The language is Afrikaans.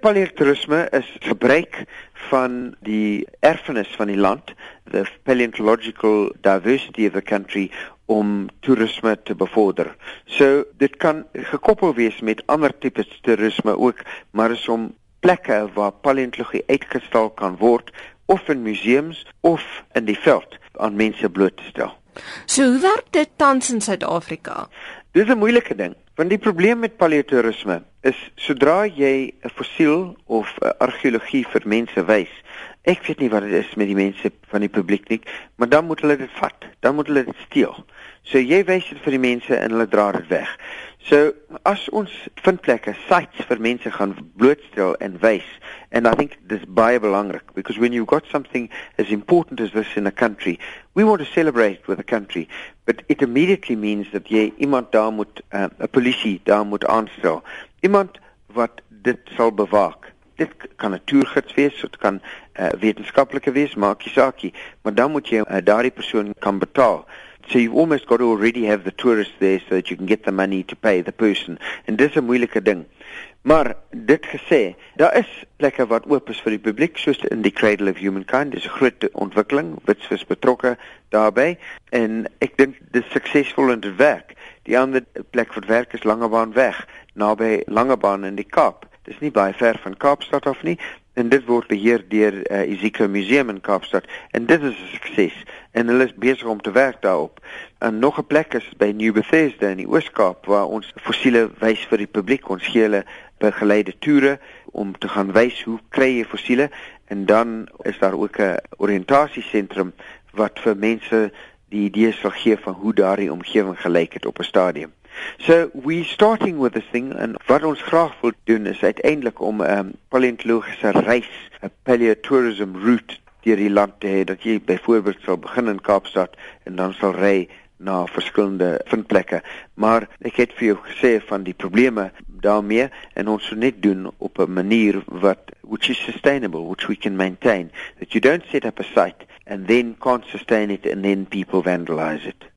Paleontourisme is gebruik van die erfenis van die land, the paleontological diversity of the country om toerisme te bevorder. So dit kan gekoppel wees met ander tipe toerisme ook, maar is om plekke waar paleontologie uitgestal kan word of in museums of in die veld aan mense bloot te stel. So hoe werk dit tans in Suid-Afrika? Dis 'n moeilike ding, want die probleem met paleontourisme is sodra jy 'n fossiel of 'n argeologie vir mense wys, ek weet nie wat dit is met die mense van die publiek nie, maar dan moet hulle dit vat, dan moet hulle dit steel. So jy wys dit vir die mense en hulle dra dit weg. So as ons vindplekke sites vir mense gaan blootstel en wys and I think this baie belangrik because when you've got something as important as this in a country we want to celebrate with the country but it immediately means that jy iemand daar moet uh, 'n polisie daar moet aanstel. Iemand wat dit sal bewaak. Dit kan 'n toergids wees dit kan 'n uh, wetenskaplike wees maak nie saakie maar dan moet jy uh, daardie persoon kan betaal So you've almost got to already have the tourists there so that you can get the money to pay the person. En dis 'n moeilike ding. Maar dit gesê, daar is plekke wat oop is vir die publiek soos in die Cradle of Humankind. Dis 'n groot ontwikkeling, witsvis betrokke daarbey en ek dink dit is suksesvol en dit werk. Die ander plek wat werk is Langebaan weg, naby Langebaan in die Kaap. Dis nie baie ver van Kaapstad af nie en dit word beheer deur uh, Isika Museum in Kaapstad en dit is 'n sukses en hulle is besig om te werk daarop. En nog 'n plek is by New Bethesda in die Oos-Kaap waar ons fossiele wys vir die publiek. Ons gee hulle begeleide toere om te gaan wys hoe kry jy fossiele en dan is daar ook 'n oriëntasiesentrum wat vir mense die idee sal gee van hoe daardie omgewing gelyk het op 'n stadium. So we starting with this thing and wat ons graag wil doen is uiteindelik om 'n um, ehm, paleontologiese reis, 'n paleotourism route deur die land te hê dat jy byvoorbeeld sal begin in Kaapstad en dan sal ry na verskillende vindplekke. Maar ek het vir jou gesê van die probleme daarmee en ons moet net doen op 'n manier wat which is sustainable, which we can maintain that you don't set up a site and then can't sustain it and then people vandalize it.